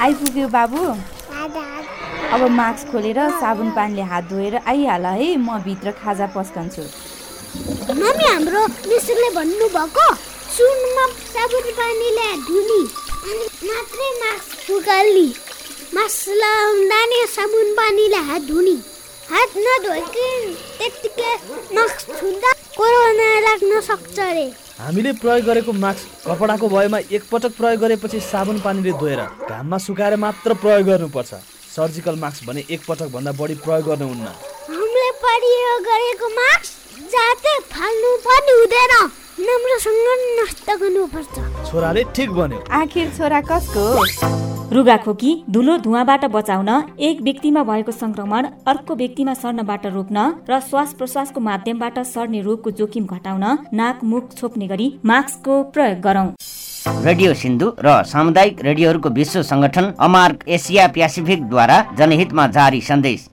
आइपुग्यो बाबु। अब मास्क खोलेर साबुन पानीले हात धोएर आइहाल है म भित्र खाजा पस्कन्छु। मम्मी हाम्रो मिसले भन्नुभएको सुनमा साबुन पानीले धुनी अनि मात्रै मास्क फुकाल्ने मास्क लाउँदा नि साबुन पानीले हात धुनी हात नधोइकन त्यत्तिकै मास्क छुँदा सक्छ अरे हामीले प्रयोग गरेको मास्क कपडाको भएमा एकपटक प्रयोग गरेपछि साबुन पानीले धोएर घाममा सुकाएर मात्र प्रयोग गर्नुपर्छ। सर्जिकल मास्क भने एकपटक भन्दा बढी प्रयोग गर्नुहुन्न। हामीले प्रयोग गरेको मास्क जातै नष्ट गर्नुपर्छ छोराले ठिक भन्यो। आखिर छोरा कसको? रुगाखोकी धुलो धुवाबाट बचाउन एक व्यक्तिमा भएको संक्रमण अर्को व्यक्तिमा सर्नबाट रोक्न र श्वास प्रश्वासको माध्यमबाट सर्ने रोगको जोखिम घटाउन नाक मुख छोप्ने गरी मास्कको प्रयोग गरौँ। रेडियो सिन्धु र सामुदायिक रेडियोहरूको विश्व संगठन अमार्क एसिया प्यासिफिकद्वारा जनहितमा जारी सन्देश।